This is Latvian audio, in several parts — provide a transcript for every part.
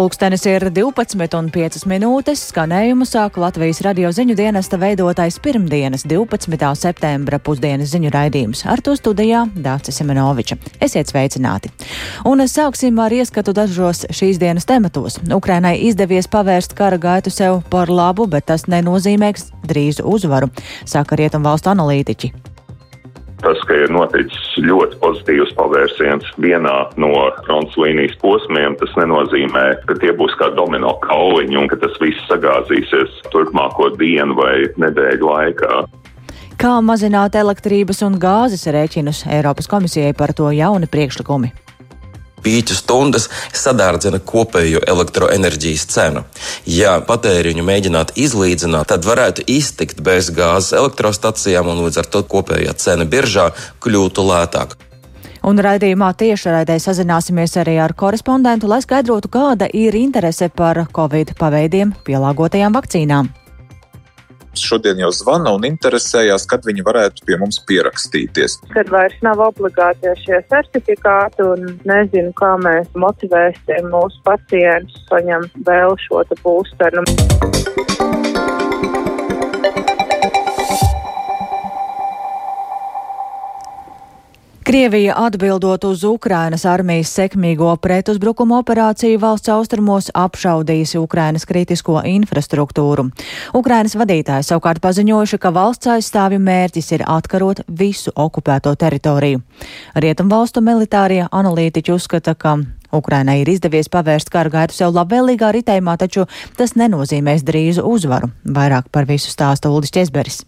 Pulkstenis ir 12,5 minūtes. Skanējumu sāk Latvijas radio ziņu dienesta veidotais pirmdienas 12. septembra pusdienas ziņu raidījums. Ar to studijā Dācis Semenoviča. Esiet sveicināti! Un sāksim ar ieskatu dažos šīs dienas tematos. Ukrainai izdevies pavērst kara gaitu sev par labu, bet tas nenozīmēs drīzu uzvaru, saka Rietumvalstu analītiķi. Tas, ka ir noticis ļoti pozitīvs pavērsiens vienā no fronts līnijas posmiem, tas nenozīmē, ka tie būs kā domino kauliņi un ka tas viss sagāzīsies turpmāko dienu vai nedēļu laikā. Kā mazināt elektrības un gāzes rēķinus Eiropas komisijai par to jauni priekšlikumi? Pīķu stundas sadārdzina kopējo elektroenerģijas cenu. Ja patēriņu mēģinātu izlīdzināt, tad varētu iztikt bez gāzes elektrostacijām un līdz ar to kopējā cena biržā kļūtu lētāka. Un raidījumā tiešraidē sazināsimies arī ar korespondentu, lai skaidrotu, kāda ir interese par Covid paveidiem pielāgotajām vakcīnām šodien jau zvana un interesējās, kad viņi varētu pie mums pierakstīties. Kad vairs nav obligāti šie certifikāti un nezinu, kā mēs motivēsim mūsu pacientus saņemt vēl šo būsteru. Krievija atbildot uz Ukrainas armijas sekmīgo pretuzbrukumu operāciju valsts austrumos apšaudījusi Ukrainas kritisko infrastruktūru. Ukrainas vadītāji savukārt paziņojuši, ka valsts aizstāvju mērķis ir atkarot visu okupēto teritoriju. Rietumvalstu militārie analītiķi uzskata, ka Ukrainai ir izdevies pavērst kara gaitu sev labvēlīgā ritējumā, taču tas nenozīmēs drīzu uzvaru. Vairāk par visu stāsta Uldis Česberis.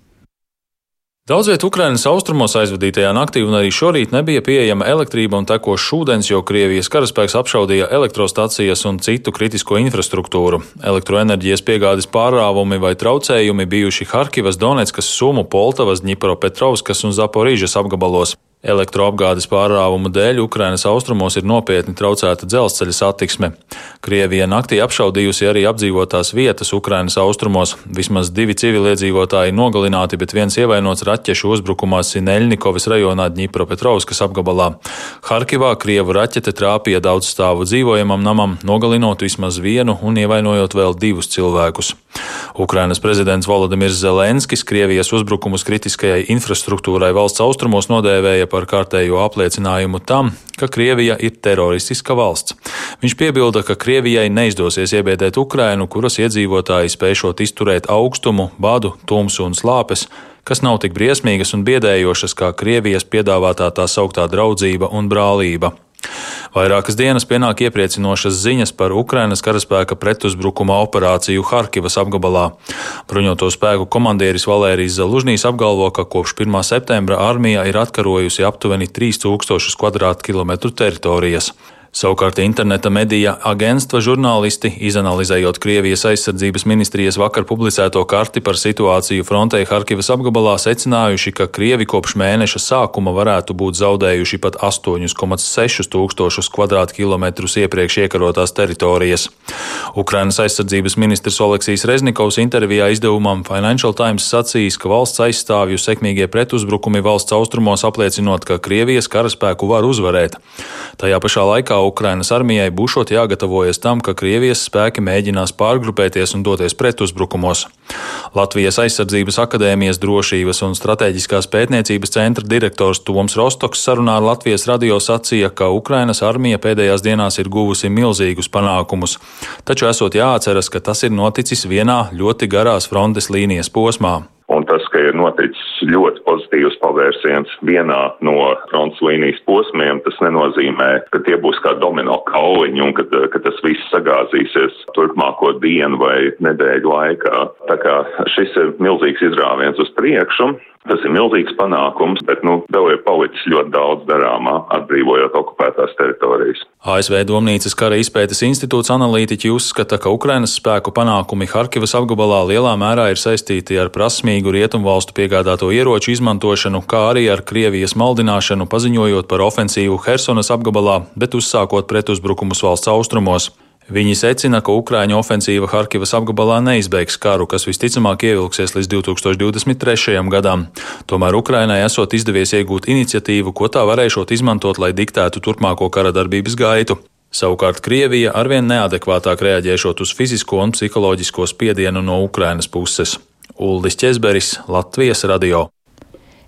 Daudz vietā Ukrainas austrumos aizvadītajā naktī un arī šorīt nebija pieejama elektrība un tekošs ūdens, jo Krievijas karaspēks apšaudīja elektrostacijas un citu kritisko infrastruktūru. Elektroenerģijas piegādes pārāvumi vai traucējumi bijuši Harkivas, Donetskas, Sumu, Poltavas, Dņipropetrovskas un Zaporīžas apgabalos. Elektroapgādes pārāvumu dēļ Ukrainas austrumos ir nopietni traucēta dzelzceļa satiksme. Krievija naktī apšaudījusi arī apdzīvotās vietas Ukrainas austrumos. Vismaz divi civiliedzīvotāji nogalināti, bet viens ievainots raķešu uzbrukumā Sineļnikovas rajonā Dņipropetrovskas apgabalā. Harkivā Krievu raķete trāpīja daudz stāvu dzīvojamam namam, nogalinot vismaz vienu un ievainojot vēl divus cilvēkus. Ukrainas prezidents Volodimirs Zelenskis Krievijas uzbrukumus kritiskajai infrastruktūrai valsts austrumos nodēvēja par kārtējo apliecinājumu tam, ka Krievija ir teroristiska valsts. Viņš piebilda, ka Krievijai neizdosies iebiedēt Ukrainu, kuras iedzīvotāji spēšot izturēt augstumu, badu, tumsu un slāpes, kas nav tik briesmīgas un biedējošas kā Krievijas piedāvātā tā sauktā draudzība un brālība. Vairākas dienas pienāk iepriecinošas ziņas par Ukrainas karaspēka pretuzbrukuma operāciju Harkivas apgabalā. Bruņoto spēku komandieris Valērijas Zalužņīs apgalvo, ka kopš 1. septembra armija ir atkarojusi aptuveni 3000 km2 teritorijas. Savukārt interneta medija agentstva žurnālisti, izanalizējot Krievijas aizsardzības ministrijas vakar publicēto karti par situāciju frontē Harkivas apgabalā, secinājuši, ka Krievi kopš mēneša sākuma varētu būt zaudējuši pat 8,6 tūkstošus kvadrātkilometrus iepriekš iekarotās teritorijas. Ukrainas aizsardzības ministrs Oleksijs Reznikovs intervijā izdevumam Financial Times sacījis, ka valsts aizstāvju sekmīgie pretuzbrukumi valsts austrumos apliecinot, ka Krievijas karaspēku var uzvarēt. Tajā pašā laikā Ukrainas armijai būšot jāgatavojas tam, ka Krievijas spēki mēģinās pārgrupēties un doties pretuzbrukumos. Latvijas aizsardzības akadēmijas drošības un strateģiskās pētniecības centra direktors Toms Rostoks sarunā ar Latvijas radio sacīja, ka Ukrainas armija pēdējās dienās ir guvusi milzīgus panākumus, taču esot jāatceras, ka tas ir noticis vienā ļoti garās frontes līnijas posmā. Un tas, ka ir noticis ļoti pozitīvs pavērsiens vienā no fronts līnijas posmiem, tas nenozīmē, ka tie būs kā domino kauliņi un ka, ka tas viss sagāzīsies turpmāko dienu vai nedēļu laikā. Tā kā šis ir milzīgs izrāviens uz priekšu. Tas ir milzīgs panākums, bet nu, vēl ir palicis ļoti daudz darāmā, atbrīvojot okupētās teritorijas. ASV Domnīcas kara izpētes institūts analītiķi uzskata, ka Ukrainas spēku panākumi Harkivas apgabalā lielā mērā ir saistīti ar prasmīgu rietumvalstu piegādāto ieroču izmantošanu, kā arī ar Krievijas maldināšanu, paziņojot par ofensīvu Hersonas apgabalā, bet uzsākot pretuzbrukumus valsts austrumos. Viņi secina, ka Ukrāņu ofensīva Harkivas apgabalā neizbeigs karu, kas visticamāk ievilksies līdz 2023. gadam. Tomēr Ukrainai esot izdevies iegūt iniciatīvu, ko tā varēšot izmantot, lai diktētu turpmāko kara darbības gaitu. Savukārt Krievija arvien neadekvātāk reaģēšot uz fizisko un psiholoģisko spiedienu no Ukrainas puses. Uldis Česberis, Latvijas radio.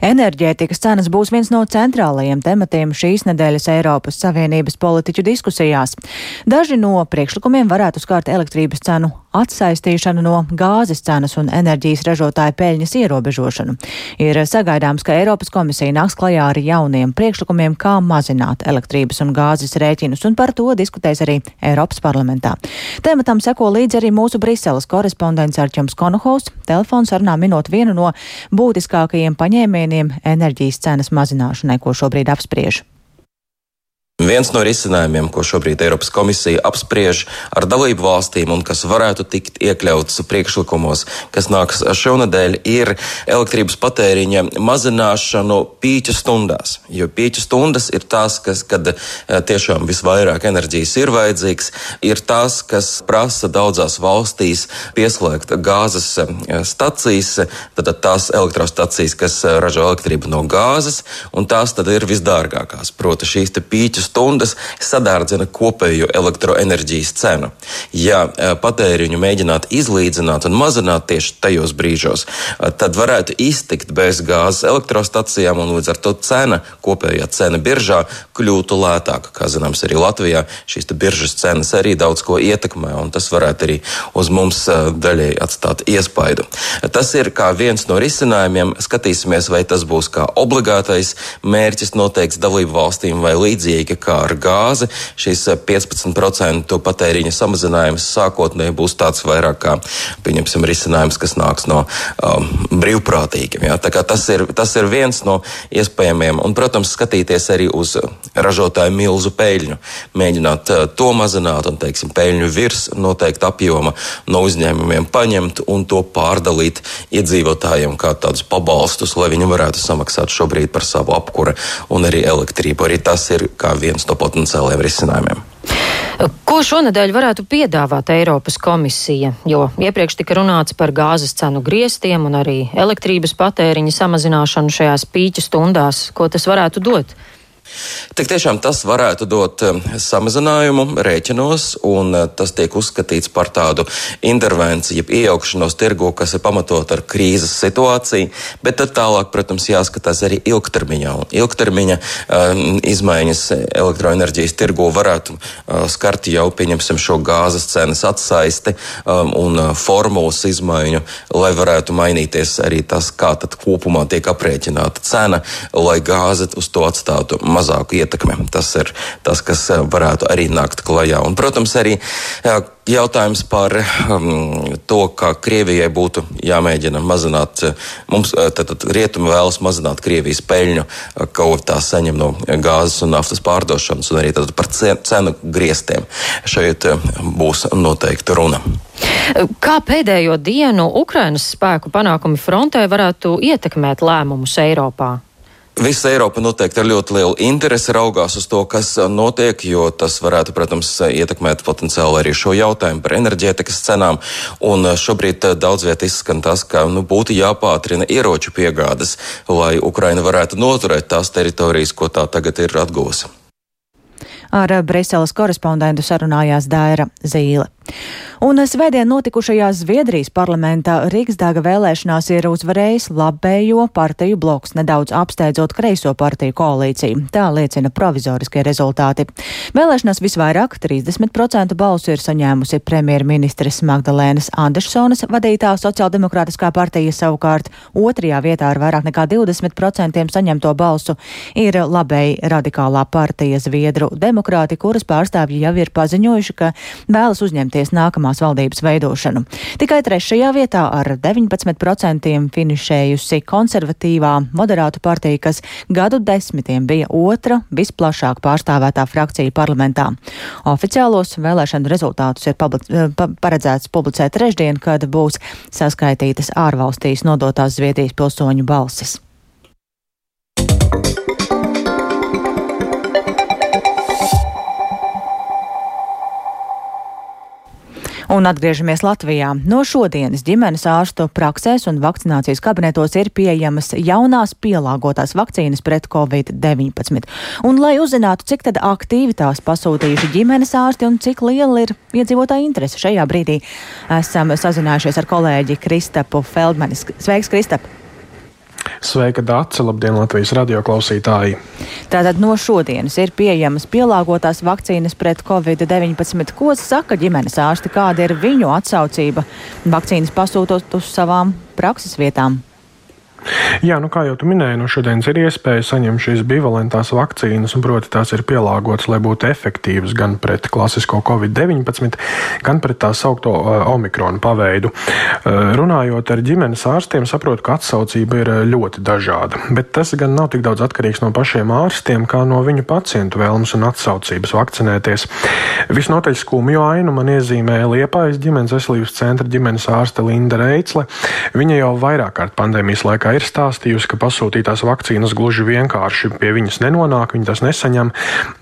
Enerģētikas cenas būs viens no centrālajiem tematiem šīs nedēļas Eiropas Savienības politiķu diskusijās. Daži no priekšlikumiem varētu skārt elektrības cenu atsaistīšanu no gāzes cenas un enerģijas ražotāju peļņas ierobežošanu. Ir sagaidāms, ka Eiropas komisija nāks klajā ar jauniem priekšlikumiem, kā mazināt elektrības un gāzes rēķinus, un par to diskutēs arī Eiropas parlamentā. Tematam seko līdzi arī mūsu Briseles korespondents Arčams Konohovs, telefons sarunā minot vienu no būtiskākajiem paņēmieniem enerģijas cenas mazināšanai, ko šobrīd apspriež. Viens no risinājumiem, ko šobrīd Eiropas komisija apspriež ar dalību valstīm un kas varētu tikt iekļauts priekšlikumos, kas nāks šonadēļ, ir elektrības patēriņa mazināšanu pīķa stundās. Jo pīķa stundas ir tās, kas, kad eh, tiešām visvairāk enerģijas ir vajadzīgs, ir tās, kas prasa daudzās valstīs pieslēgt gāzes eh, stacijas, tad tās elektrostacijas, kas eh, ražo elektrību no gāzes, un tās tad ir visdārgākās. Proti, šīs pīķa stundas sadārdzina kopējo elektroenerģijas cenu. Ja e, patēriņu mēģinātu izlīdzināt un mazināt tieši tajos brīžos, e, tad varētu iztikt bez gāzes elektrostacijām, un līdz ar to cena, kopējā cena biržā kļūtu lētāka. Kā zināms, arī Latvijā šīs biržas cenas arī daudz ko ietekmē, un tas varētu arī uz mums e, daļai atstāt iespaidu. Tas ir kā viens no risinājumiem. Skatīsimies, vai tas būs kā obligātais mērķis noteikts dalību valstīm vai līdzīgi līdzīgi kā ar gāzi. Šis 15% eh, patēriņa samazinājums sākotnēji būs tāds vairāk kā, pieņemsim, risinājums, kas nāks no um, brīvprātīgiem. Ja? Tas, ir, tas ir viens no iespējamiem, un, protams, skatīties arī uz ražotāju milzu peļņu, mēģināt uh, to mazināt un, teiksim, peļņu virs noteikta apjoma no uzņēmumiem paņemt un to pārdalīt iedzīvotājiem kā tādus pabalstus, lai viņi varētu samaksāt šobrīd par savu apkuri un arī elektrību. Arī tas ir kā viens no potenciāliem risinājumiem. Ko šonadēļ varētu piedāvāt Eiropas komisija? Jo iepriekš tika runāts par gāzes cenu griestiem un arī elektrības patēriņa samazināšanu šajās pīķa stundās. Ko tas varētu dot? Tik tiešām tas varētu dot um, samazinājumu rēķinos, un uh, tas tiek uzskatīts par tādu intervenciju, iejaukšanos tirgu, kas ir pamatot ar krīzes situāciju, bet tad tālāk, protams, jāskatās arī ilgtermiņā. Un ilgtermiņa um, izmaiņas elektroenerģijas tirgu varētu uh, skart jau, pieņemsim, šo gāzes cenas atsaisti um, un uh, formulas izmaiņu, lai varētu mainīties arī tas, kā tad kopumā tiek aprēķināta cena, lai gāze uz to atstātu mazāku ietekmi. Tas ir tas, kas eh, varētu arī nākt klajā. Un, protams, arī Jautājums par um, to, ka Krievijai būtu jāmēģina mazināt, eh, mums eh, tad, tad rietumi vēlas mazināt Krievijas peļņu, ko tā saņem no gāzes un naftas pārdošanas, un arī par cenu griestiem. Šeit būs noteikti runa. Kā pēdējo dienu Ukrainas spēku panākumi frontē varētu ietekmēt lēmumus Eiropā? Visa Eiropa noteikti ar ļoti lielu interesi raugās uz to, kas notiek, jo tas varētu, protams, ietekmēt potenciāli arī šo jautājumu par enerģētikas cenām. Un šobrīd daudz viet izskan tas, ka nu, būtu jāpātrina ieroču piegādes, lai Ukraina varētu noturēt tās teritorijas, ko tā tagad ir atguvusi. Ar Briseles korespondentu sarunājās Dāra Zīle. Un svētdien notikušajās Zviedrijas parlamentā Rīgsdāga vēlēšanās ir uzvarējis labējo partiju bloks, nedaudz apsteidzot kreiso partiju koalīciju. Tā liecina provizoriskie rezultāti. Vēlēšanās visvairāk 30% balsu ir saņēmusi premjerministres Magdalēnas Andersonas vadītā sociāldemokrātiskā partija savukārt otrajā vietā ar vairāk nekā 20% saņemto balsu ir labēji radikālā partija Zviedru demokrāti, kuras pārstāvji jau ir paziņojuši, ka vēlas uzņemties nākamā jaunās valdības veidošanu. Tikai trešajā vietā ar 19% finišējusi konservatīvā moderātu partija, kas gadu desmitiem bija otra visplašāk pārstāvētā frakcija parlamentā. Oficiālos vēlēšanu rezultātus ir public, eh, paredzēts publicēt trešdien, kad būs saskaitītas ārvalstīs nodotās Zviedrijas pilsoņu balsis. Un atgriežamies Latvijā. No šodienas ģimenes ārstu praksēs un vakcinācijas kabinetos ir pieejamas jaunās pielāgotās vakcīnas pret covid-19. Un, lai uzzinātu, cik tad aktīvi tās pasūtījuši ģimenes ārsti un cik liela ir iedzīvotāja interese šajā brīdī, esam sazinājušies ar kolēģi Kristapu Feldmani. Sveiks, Kristap! Sveika, Dārsa! Labdien, Latvijas radio klausītāji! Tātad no šodienas ir pieejamas pielāgotās vakcīnas pret covid-19. Ko saka ģimenes ārsti, kāda ir viņu atsaucība vakcīnas pasūtot uz savām prakses vietām? Jā, nu kā jau tu minēji, no šodienas ir iespēja saņemt šīs bivalentās vakcīnas, un proti tās ir pielāgotas, lai būtu efektīvas gan pret klasisko covid-19, gan pret tā saukto uh, omikronu paveidu. Uh, runājot ar ģimenes ārstiem, saprotu, ka atsaucība ir ļoti dažāda, bet tas gan nav tik daudz atkarīgs no pašiem ārstiem, kā no viņu pacientu vēlmes un atsaucības vakcinēties. Visnotaļ skumju ainu man iezīmēja Liepājas ģimenes veselības centra ģimenes ārste Linda Reicle. Viņa jau vairāk kārt pandēmijas laikā ir stāstījusi, ka pasūtītās vakcīnas gluži vienkārši pie viņas nenonāk, viņa tas nesaņem.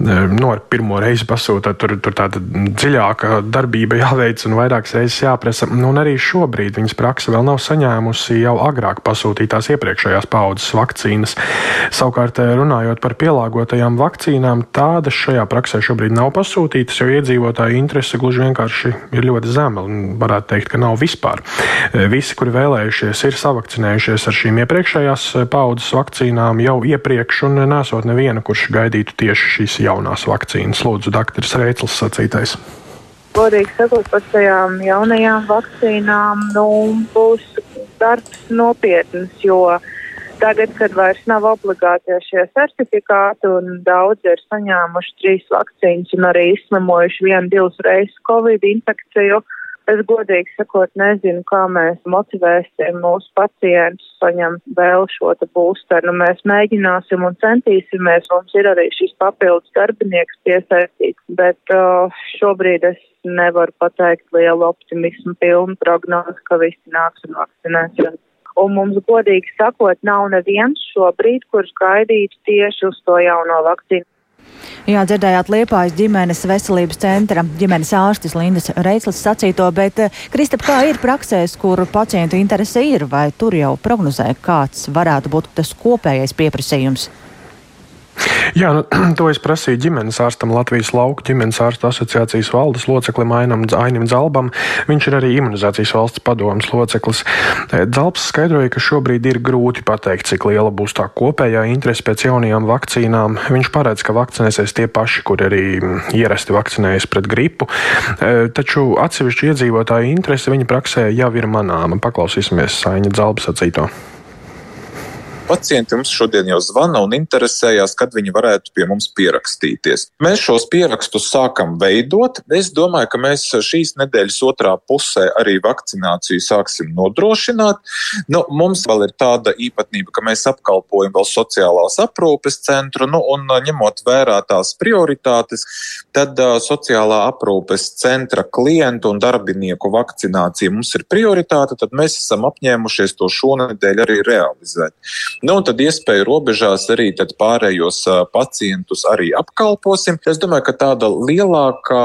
No nu, ar pirmo reizi pasūtāt, tur, tur tāda dziļāka darbība jāveic un vairākas reizes jāprasa. Nu, un arī šobrīd viņas praksa vēl nav saņēmusi jau agrāk pasūtītās iepriekšējās paudzes vakcīnas. Savukārt, runājot par pielāgotajām vakcīnām, tādas šajā praksē šobrīd nav pasūtītas, jo iedzīvotāju interese gluži vienkārši ir ļoti zema. Varētu teikt, ka nav vispār. Visi, kuri vēlējušies, ir savakcinējušies ar šīm iepriekšējās eh, paudzes vakcīnām jau iepriekš, un nesot nevienu, kurš gaidītu tieši šīs jaunās vakcīnas. Lūdzu, doktoris Reicls sacītais. Godīgi sakot, par tajām jaunajām vakcīnām nu, būs darbs nopietns, jo tagad, kad vairs nav obligāti šie certifikāti un daudzi ir saņēmuši trīs vakcīnas un arī izslimojuši vienu, divas reizes covid infekciju, uh, Es godīgi sakot, nezinu, kā mēs motivēsim mūsu pacientus saņemt vēl šo te būsteru. Nu, mēs mēģināsim un centīsimies. Mums ir arī šis papildus darbinieks piesaistīts, bet uh, šobrīd es nevaru pateikt lielu optimismu pilnu prognozi, ka visi nāks un vakcinēsies. Un mums, godīgi sakot, nav neviens šobrīd, kurš gaidītu tieši uz to jauno vakcīnu. Jā, dzirdējāt Liepājas ģimenes veselības centra ģimenes ārstis Lindas Reitslis sacīto, bet eh, Kristap, kā ir praksēs, kur pacientu interese ir, vai tur jau prognozē, kāds varētu būt tas kopējais pieprasījums? Jā, nu, to es prasīju ģimenes ārstam Latvijas lauku ģimenes ārstu asociācijas valdes loceklim Ainam, Ainim Dzalbam. Viņš ir arī imunizācijas valsts padomas loceklis. E, Dzalbs skaidroja, ka šobrīd ir grūti pateikt, cik liela būs tā kopējā interese pēc jaunajām vakcīnām. Viņš paredz, ka vakcinēsies tie paši, kur arī ierasti vakcinējas pret gripu. E, taču atsevišķu iedzīvotāju interese viņa praksē jau ir manāma. Paklausīsimies Aina Dzalbas sacīto. Pacienti mums šodien jau zvana un interesējās, kad viņi varētu pie mums pierakstīties. Mēs šos pierakstus sākam veidot. Es domāju, ka mēs šīs nedēļas otrā pusē arī vakcināciju sāksim nodrošināt. Nu, mums vēl ir tāda īpatnība, ka mēs apkalpojam vēl sociālās aprūpes centru, nu, un ņemot vērā tās prioritātes, tad uh, sociālā aprūpes centra klientu un darbinieku vakcinācija mums ir prioritāte, tad mēs esam apņēmušies to šonadēļ arī realizēt. Nu, tad iespēju robežās arī pārējos pacientus arī apkalposim. Es domāju, ka tāda lielākā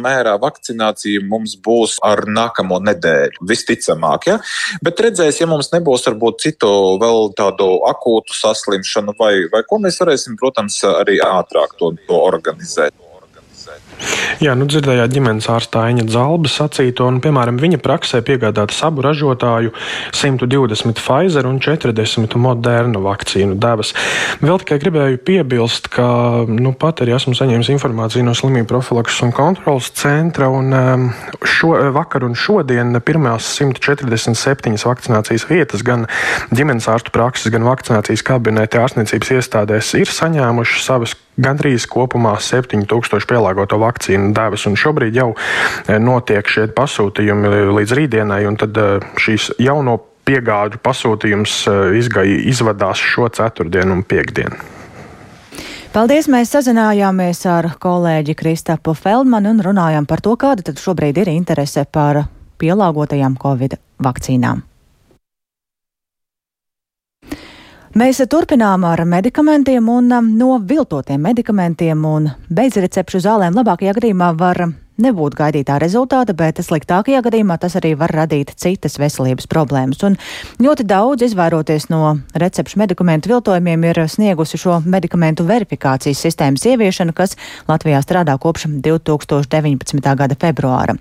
mērā vakcinācija mums būs ar nākamo nedēļu, visticamāk. Ja? Bet redzēs, ja mums nebūs varbūt citu vēl tādu akūtu saslimšanu vai, vai ko mēs varēsim, protams, arī ātrāk to, to organizēt. Jā, nu dzirdējāt ģimenes ārsta Aņa Zalba sacīto, un, piemēram, viņa praksē piegādāt sabu ražotāju 120 Pfizer un 40 Moderna vakcīnu devas. Vēl tikai gribēju piebilst, ka nu, pat arī esmu saņēmis informāciju no slimību profilakses un kontrolas centra, un um, šo, vakar un šodien pirmās 147 vakcinācijas vietas gan ģimenes ārstu prakses, gan vakcinācijas kabineti ārstniecības iestādēs ir saņēmuši savas gandrīz kopumā 7000 pielāgoto vakcīnu devas. Šobrīd jau e, notiek šie pasūtījumi līdz rītdienai, un tad e, šīs jauno piegāžu pasūtījums e, izgai, izvadās šo ceturtdienu un piekdienu. Paldies! Mēs sazinājāmies ar kolēģi Kristapu Feldmanu un runājām par to, kāda tad šobrīd ir interese par pielāgotajām Covid vakcīnām. Mēs turpinām ar medikamentiem un um, no viltotiem medikamentiem un bezrecepšu zālēm labākajā gadījumā var nebūt gaidītā rezultāta, bet sliktākajā gadījumā tas arī var radīt citas veselības problēmas. Un ļoti daudz, izvairoties no recepšu medikamentu viltojumiem, ir sniegusi šo medikamentu verifikācijas sistēmas ieviešanu, kas Latvijā strādā kopš 2019. gada februāra.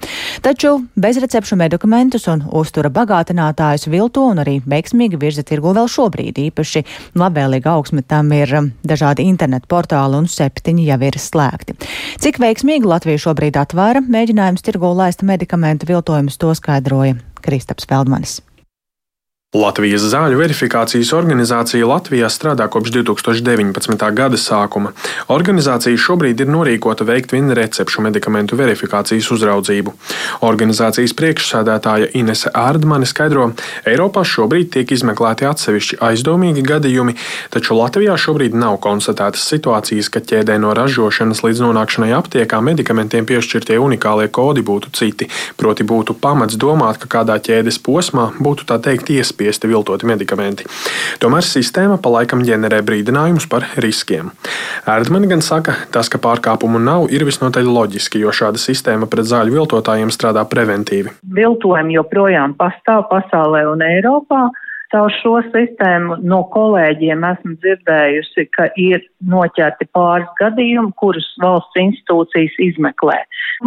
Taču bezrecepšu medikamentus un uztura bagātinātājus vilto un arī veiksmīgi virza tirgu vēl šobrīd. Īpaši labvēlīga augsme tam ir dažādi internetu portāli un septiņi jau ir slēgti. Cik veiksmīgi Latvija šobrīd atvēra mēģinājums tirgu laist medikamentu viltojumus, to skaidroja Kristaps Feldmanis. Latvijas zāļu verifikācijas organizācija Latvijā strādā kopš 2019. gada sākuma. Organizācija šobrīd ir norīkota veikt vienu recepšu medikamentu verifikācijas uzraudzību. Organizācijas priekšsēdētāja Inese Ārdmane skaidro, Eiropā šobrīd tiek izmeklēti atsevišķi aizdomīgi gadījumi, taču Latvijā šobrīd nav konstatētas situācijas, ka ķēdē no ražošanas līdz nonākšanai aptiekā medikamentiem piešķirtie unikālie kodi būtu citi, proti būtu pamats domāt, ka kādā ķēdes posmā būtu tā teikt iespējams apspiesti viltoti medikamenti. Tomēr sistēma pa laikam ģenerē brīdinājumus par riskiem. Erdmani gan saka, tas, ka pārkāpumu nav, ir visnotaļ loģiski, jo šāda sistēma pret zāļu viltotājiem strādā preventīvi. Viltojumi joprojām pastāv pasaulē un Eiropā. Caur šo sistēmu no kolēģiem esmu dzirdējusi, ka ir noķerti pāris gadījumi, kurus valsts institūcijas izmeklē.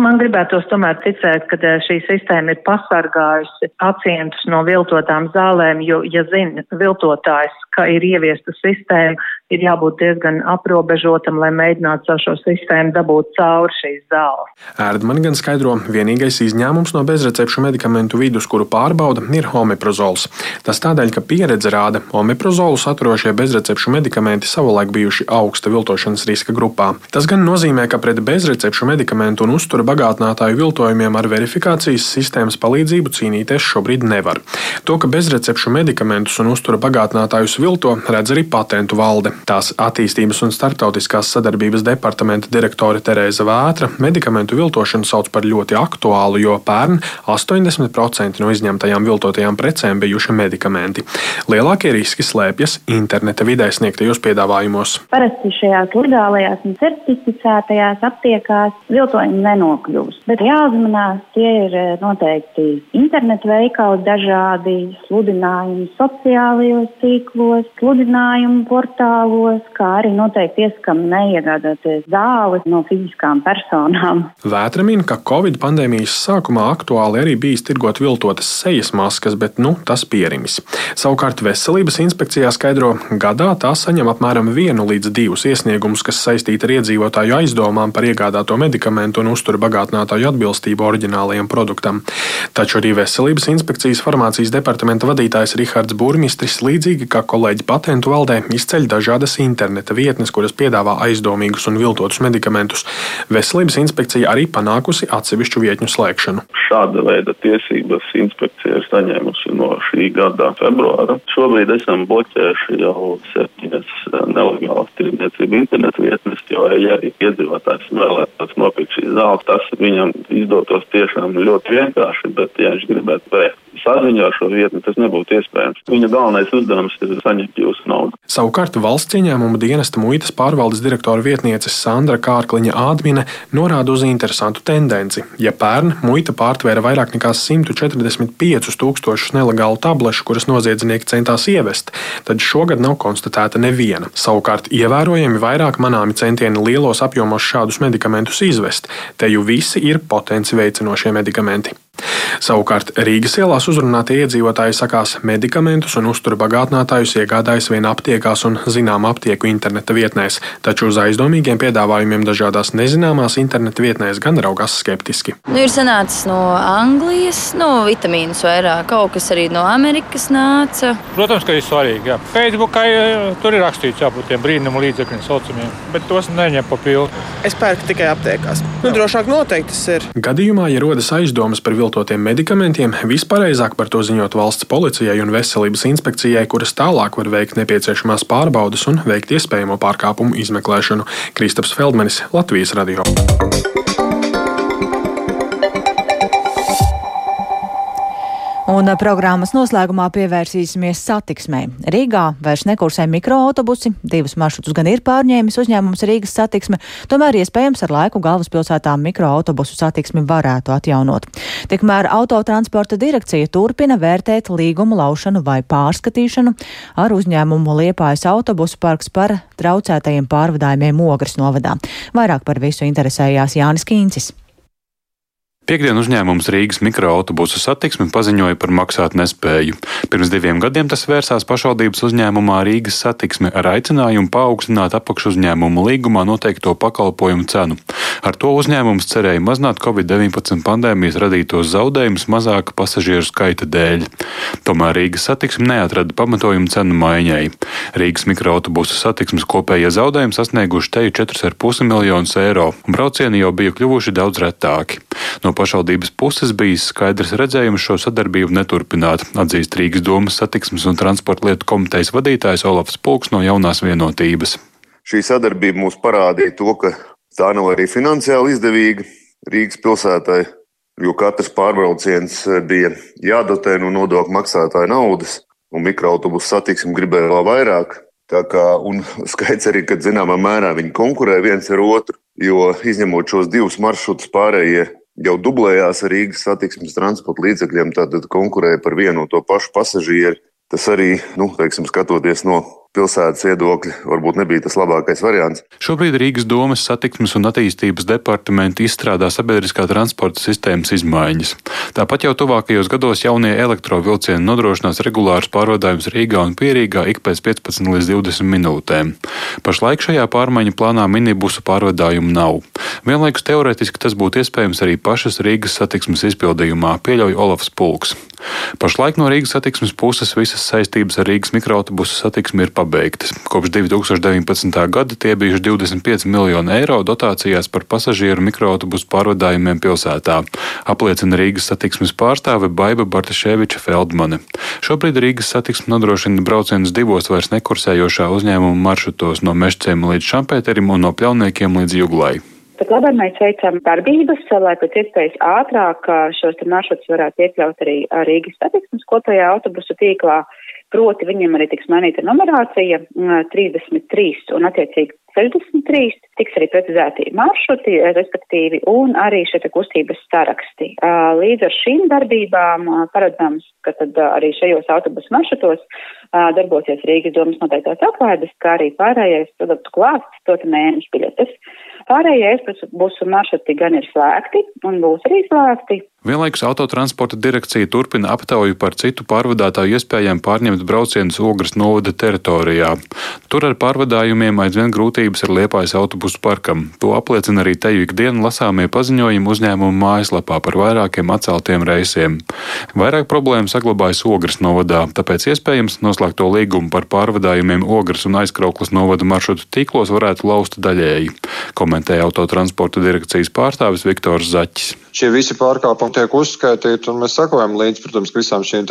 Man gribētos tomēr ticēt, ka eh, šī sistēma ir pasargājusi pacientus no viltotām zālēm, jo, ja zina viltotājs, ka ir ieviesta sistēma, ir jābūt diezgan aprobežotam, lai mēģinātu caur šo sistēmu dabūt cauri šīs zāles. Erdmani gan skaidro, vienīgais izņēmums no bezrecepšu medikamentu vidus, kuru pārbauda, ir homeprozols. Tas tādēļ, ka pieredze rāda, homeprozolu saturošie bezrecepšu medikamenti savulaik bijuši augsta viltošanas riska grupā. Tas gan nozīmē, ka pret bezrecepšu medikamentu un uztura bagātinātāju viltojumiem ar verifikācijas sistēmas palīdzību cīnīties šobrīd nevar. To, ka bezrecepšu medikamentus un uztura bagātinātājus vilto, redz arī patentu valde. Tās attīstības un starptautiskās sadarbības departamenta direktore Terēza Vētra medikamentu viltošanu sauc par ļoti aktuālu, jo pērn 80% no izņemtajām viltotajām precēm bijuši medikamenti. Lielākie riski slēpjas interneta vidē sniegtajos piedāvājumos. Parasti šajās legālajās un certificētajās aptiekās viltojumi nenokļūst, bet jāuzmanās, tie ir eh, noteikti internetu veikali dažādi, sludinājumi sociālajos tīklos, sludinājumi portāli portālos, kā arī noteikti ieskam neiegādāties zāles no fiziskām personām. Vētra min, ka Covid pandēmijas sākumā aktuāli arī bijis tirgot viltotas sejas maskas, bet nu, tas pierimis. Savukārt veselības inspekcijā skaidro, gadā tā saņem apmēram vienu līdz divus iesniegumus, kas saistīti ar iedzīvotāju aizdomām par iegādāto medikamentu un uzturu bagātinātāju atbilstību oriģinālajam produktam. Taču arī veselības inspekcijas farmācijas departamenta vadītājs Rihards Burmistris līdzīgi kā kolēģi patentu valdē izceļ dažādas dažādas interneta vietnes, kuras piedāvā aizdomīgus un viltotus medikamentus. Veselības inspekcija arī panākusi atsevišķu vietņu slēgšanu. Šāda veida tiesības inspekcija ir saņēmusi no šī gada februāra. Šobrīd esam bloķējuši jau septiņas nelegālas tirdzniecību internetu vietnes, jo, ja iedzīvotājs vēlētos nopirkt šīs zāles, tas viņam izdotos tiešām ļoti vienkārši, bet, ja viņš gribētu veikt saziņā ar šo vietni, tas nebūtu iespējams. Viņa galvenais uzdevums ir saņemt jūsu naudu. Savukārt valsts ieņēmuma dienesta muitas pārvaldes direktora vietniece Sandra Kārkliņa Ādmine norāda uz interesantu tendenci. Ja pērn muita pārtvēra vairāk nekā 145 tūkstošus nelegālu tablešu, kuras noziedznieki centās ievest, tad šogad nav konstatēta neviena. Savukārt ievērojami vairāk manāmi centieni lielos apjomos šādus medikamentus izvest. Te jau visi ir potenci veicinošie medikamenti. Savukārt Rīgas ielās uzrunātie iedzīvotāji sakās, medikamentus un uztura bagātinātājus iegādājas vien aptiekās un zinām aptieku interneta vietnēs, taču uz aizdomīgiem piedāvājumiem dažādās nezināmās interneta vietnēs gan raugās skeptiski. Nu, ir sanācis no Anglijas, no vitamīnus vairāk, kaut kas arī no Amerikas nāca. Protams, ka ir svarīgi. Jā. Facebookā tur ir rakstīts jābūt tiem brīnumu līdzekļiem saucamiem, bet tos neņem pa pilnu. Es pērku tikai aptiekās. Nu, drošāk noteikti tas ir. Gadījumā, ja rodas aizdomas par viltotiem medikamentiem, vispareizāk par to ziņot valsts policijai un veselības inspekcijai, kuras tālāk var veikt nepieciešamās pārbaudas un veikt iespējamo pārkāpumu izmeklēšanu. Kristaps Feldmanis, Latvijas radio. Un programmas noslēgumā pievērsīsimies satiksmē. Rīgā vairs nekursē mikroautobusi, divus maršrutus gan ir pārņēmis uzņēmums Rīgas satiksme, tomēr iespējams ar laiku galvaspilsētā mikroautobusu satiksmi varētu atjaunot. Tikmēr autotransporta direkcija turpina vērtēt līgumu laušanu vai pārskatīšanu ar uzņēmumu Liepājas autobusu parks par traucētajiem pārvadājumiem Ogres novadā. Vairāk par visu interesējās Jānis Kīncis. Piektdien uzņēmums Rīgas mikroautobusu satiksmi paziņoja par maksāt nespēju. Pirms diviem gadiem tas vērsās pašvaldības uzņēmumā Rīgas satiksme ar aicinājumu paaugstināt apakšuzņēmumu līgumā noteikto pakalpojumu cenu. Ar to uzņēmums cerēja mazināt Covid-19 pandēmijas radītos zaudējumus mazāka pasažieru skaita dēļ. Tomēr Rīgas satiksme neatrada pamatojumu cenu maiņai. Rīgas mikroautobusu satiksmes kopējie zaudējumi sasnieguši teju 4,5 miljonus eiro, un braucieni jau bija kļuvuši daudz retāki. No pašvaldības puses bijis skaidrs redzējums šo sadarbību neturpināt, atzīst Rīgas domas satiksmes un transporta lietu komitejas vadītājs Olafs Pulks no jaunās vienotības. Šī sadarbība mums parādīja to, ka tā nav arī finansiāli izdevīga Rīgas pilsētai, jo katrs pārbrauciens bija jādotē no nodokļu maksātāja naudas, un mikroautobusu satiksmi gribēja vēl vairāk. Tā kā, un skaidrs arī, ka zināmā mērā viņi konkurē viens ar otru, jo izņemot šos divus maršrutus, pārējie jau dublējās ar Rīgas satiksmes transporta līdzekļiem, tātad konkurēja par vienu un to pašu pasažieru. Tas arī, nu, teiksim, skatoties no pilsētas viedokļa varbūt nebija tas labākais variants. Šobrīd Rīgas domas satiksmes un attīstības departamenti izstrādā sabiedriskā transporta sistēmas izmaiņas. Tāpat jau tuvākajos gados jaunie elektrovilcieni nodrošinās regulārus pārvadājumus Rīgā un Pierīgā ik pēc 15 līdz 20 minūtēm. Pašlaik šajā pārmaiņu plānā minibusu pārvadājumu nav. Vienlaikus teorētiski tas būtu iespējams arī pašas Rīgas satiksmes izpildījumā, pieļauj Olafs Pulks. Pašlaik no Rīgas satiksmes puses visas saistības ar Rīgas mikroautobusu satiksmi ir pabeigtas. Kopš 2019. gada tie bijuši 25 miljoni eiro dotācijās par pasažieru mikroautobusu pārvadājumiem pilsētā, apliecina Rīgas satiksmes pārstāve Baiba Bartaševiča Feldmane. Šobrīd Rīgas satiksme nodrošina braucienus divos vairs nekursējošā uzņēmuma maršrutos no Mešciem līdz Šampēterim un no Pļauniekiem līdz Juglai. Pat labāk mēs veicam darbības, lai pēc iespējas ātrāk šos maršrutus varētu iekļaut arī Rīgas satiksmes kopējā autobusu tīklā. Proti viņiem arī tiks mainīta numerācija 33 un attiecīgi 63, tiks arī precizēti maršruti, respektīvi, un arī šie kustības saraksti. Līdz ar šīm darbībām paredzams, ka tad arī šajos autobusu maršrutos darbosies Rīgas domas noteiktās atlaides, kā arī pārējais produktu klāsts, to mēnešu biļetes. Pārējie ekspresu maršruti gan ir slēgti un būs arī slēgti. Vienlaikus autotransporta direkcija turpina aptauju par citu pārvadātāju iespējām pārņemt braucienus Ogres novada teritorijā. Tur ar pārvadājumiem aizvien grūtības ir liepājas autobusu parkam. To apliecina arī teju ikdienu lasāmie paziņojumi uzņēmumu mājaslapā par vairākiem atceltiem reisiem. Vairāk problēmu saglabājas Ogres novadā, tāpēc iespējams noslēgto līgumu par pārvadājumiem Ogres un aizkrauklas novada maršrutu tīklos varētu laust daļēji, komentēja autotransporta direkcijas pārstāvis Viktors Zaķis. Tiek uzskaitīti, un mēs sakojam līdzi, protams, visām šīm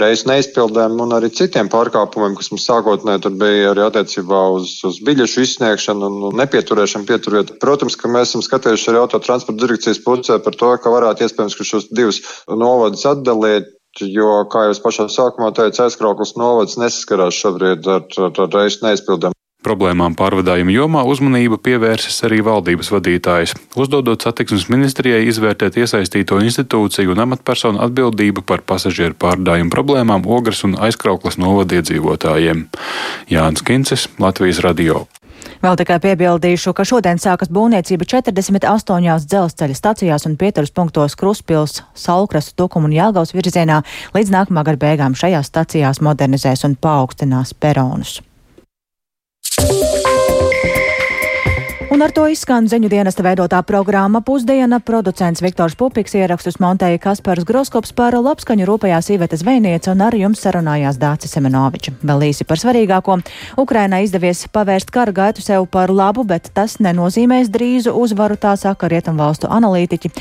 reizes neizpildēm un arī citiem pārkāpumiem, kas mums sākotnēji tur bija arī attiecībā uz, uz biļešu izsniegšanu un nepieturēšanu pieturiet. Protams, ka mēs esam skatījuši arī autotransporta direkcijas pusē par to, ka varētu iespējams, ka šos divus novadus atdalīt. Jo, kā jau es pašā sākumā teicu, aizkrauklis novads nesaskarās šobrīd ar, ar, ar reisu neizpildēm. Problēmām pārvadājumu jomā uzmanību pievērsis arī valdības vadītājs, uzdodot satiksmes ministrijai izvērtēt iesaistīto institūciju un amatpersonu atbildību par pasažieru pārvadājumu problēmām Ogres un aizkrauklas novadiedzīvotājiem. Jānis Kincis, Latvijas radio. Vēl tikai piebildīšu, ka šodien sākas būvniecība 48 dzelzceļa stacijās un pieturas punktos Kruspils, Salkrastu, Tukumu un Jelgavas virzienā līdz nākamā gada beigām šajās stacijās modernizēs un paaugstinās peronus. Un ar to izskan ziņu dienesta veidotā programma Pusdiena. Producents Viktors Pupiks ierakstus montēja Kaspars Groskops par labskaņu rūpējās Iveta Zvejniece un ar jums sarunājās Dācis Semenoviča. Vēl īsi par svarīgāko. Ukrainai izdevies pavērst kara gaitu sev par labu, bet tas nenozīmēs drīzu uzvaru, tā saka rietumvalstu analītiķi.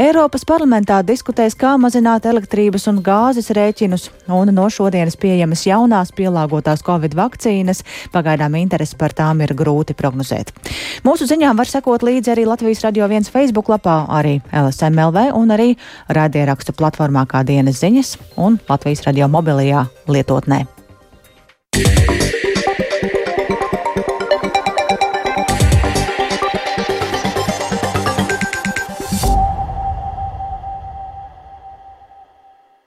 Eiropas parlamentā diskutēs, kā mazināt elektrības un gāzes rēķinus, un no šodienas pieejamas jaunās pielāgotās Covid vakcīnas. Pagaidām interesi par tām ir grūti prognozēt. Mūsu ziņām var sekot līdzi arī Latvijas radio viens Facebook lapā, arī LSMLV un arī raidierakstu platformā kā dienas ziņas un Latvijas radio mobilajā lietotnē.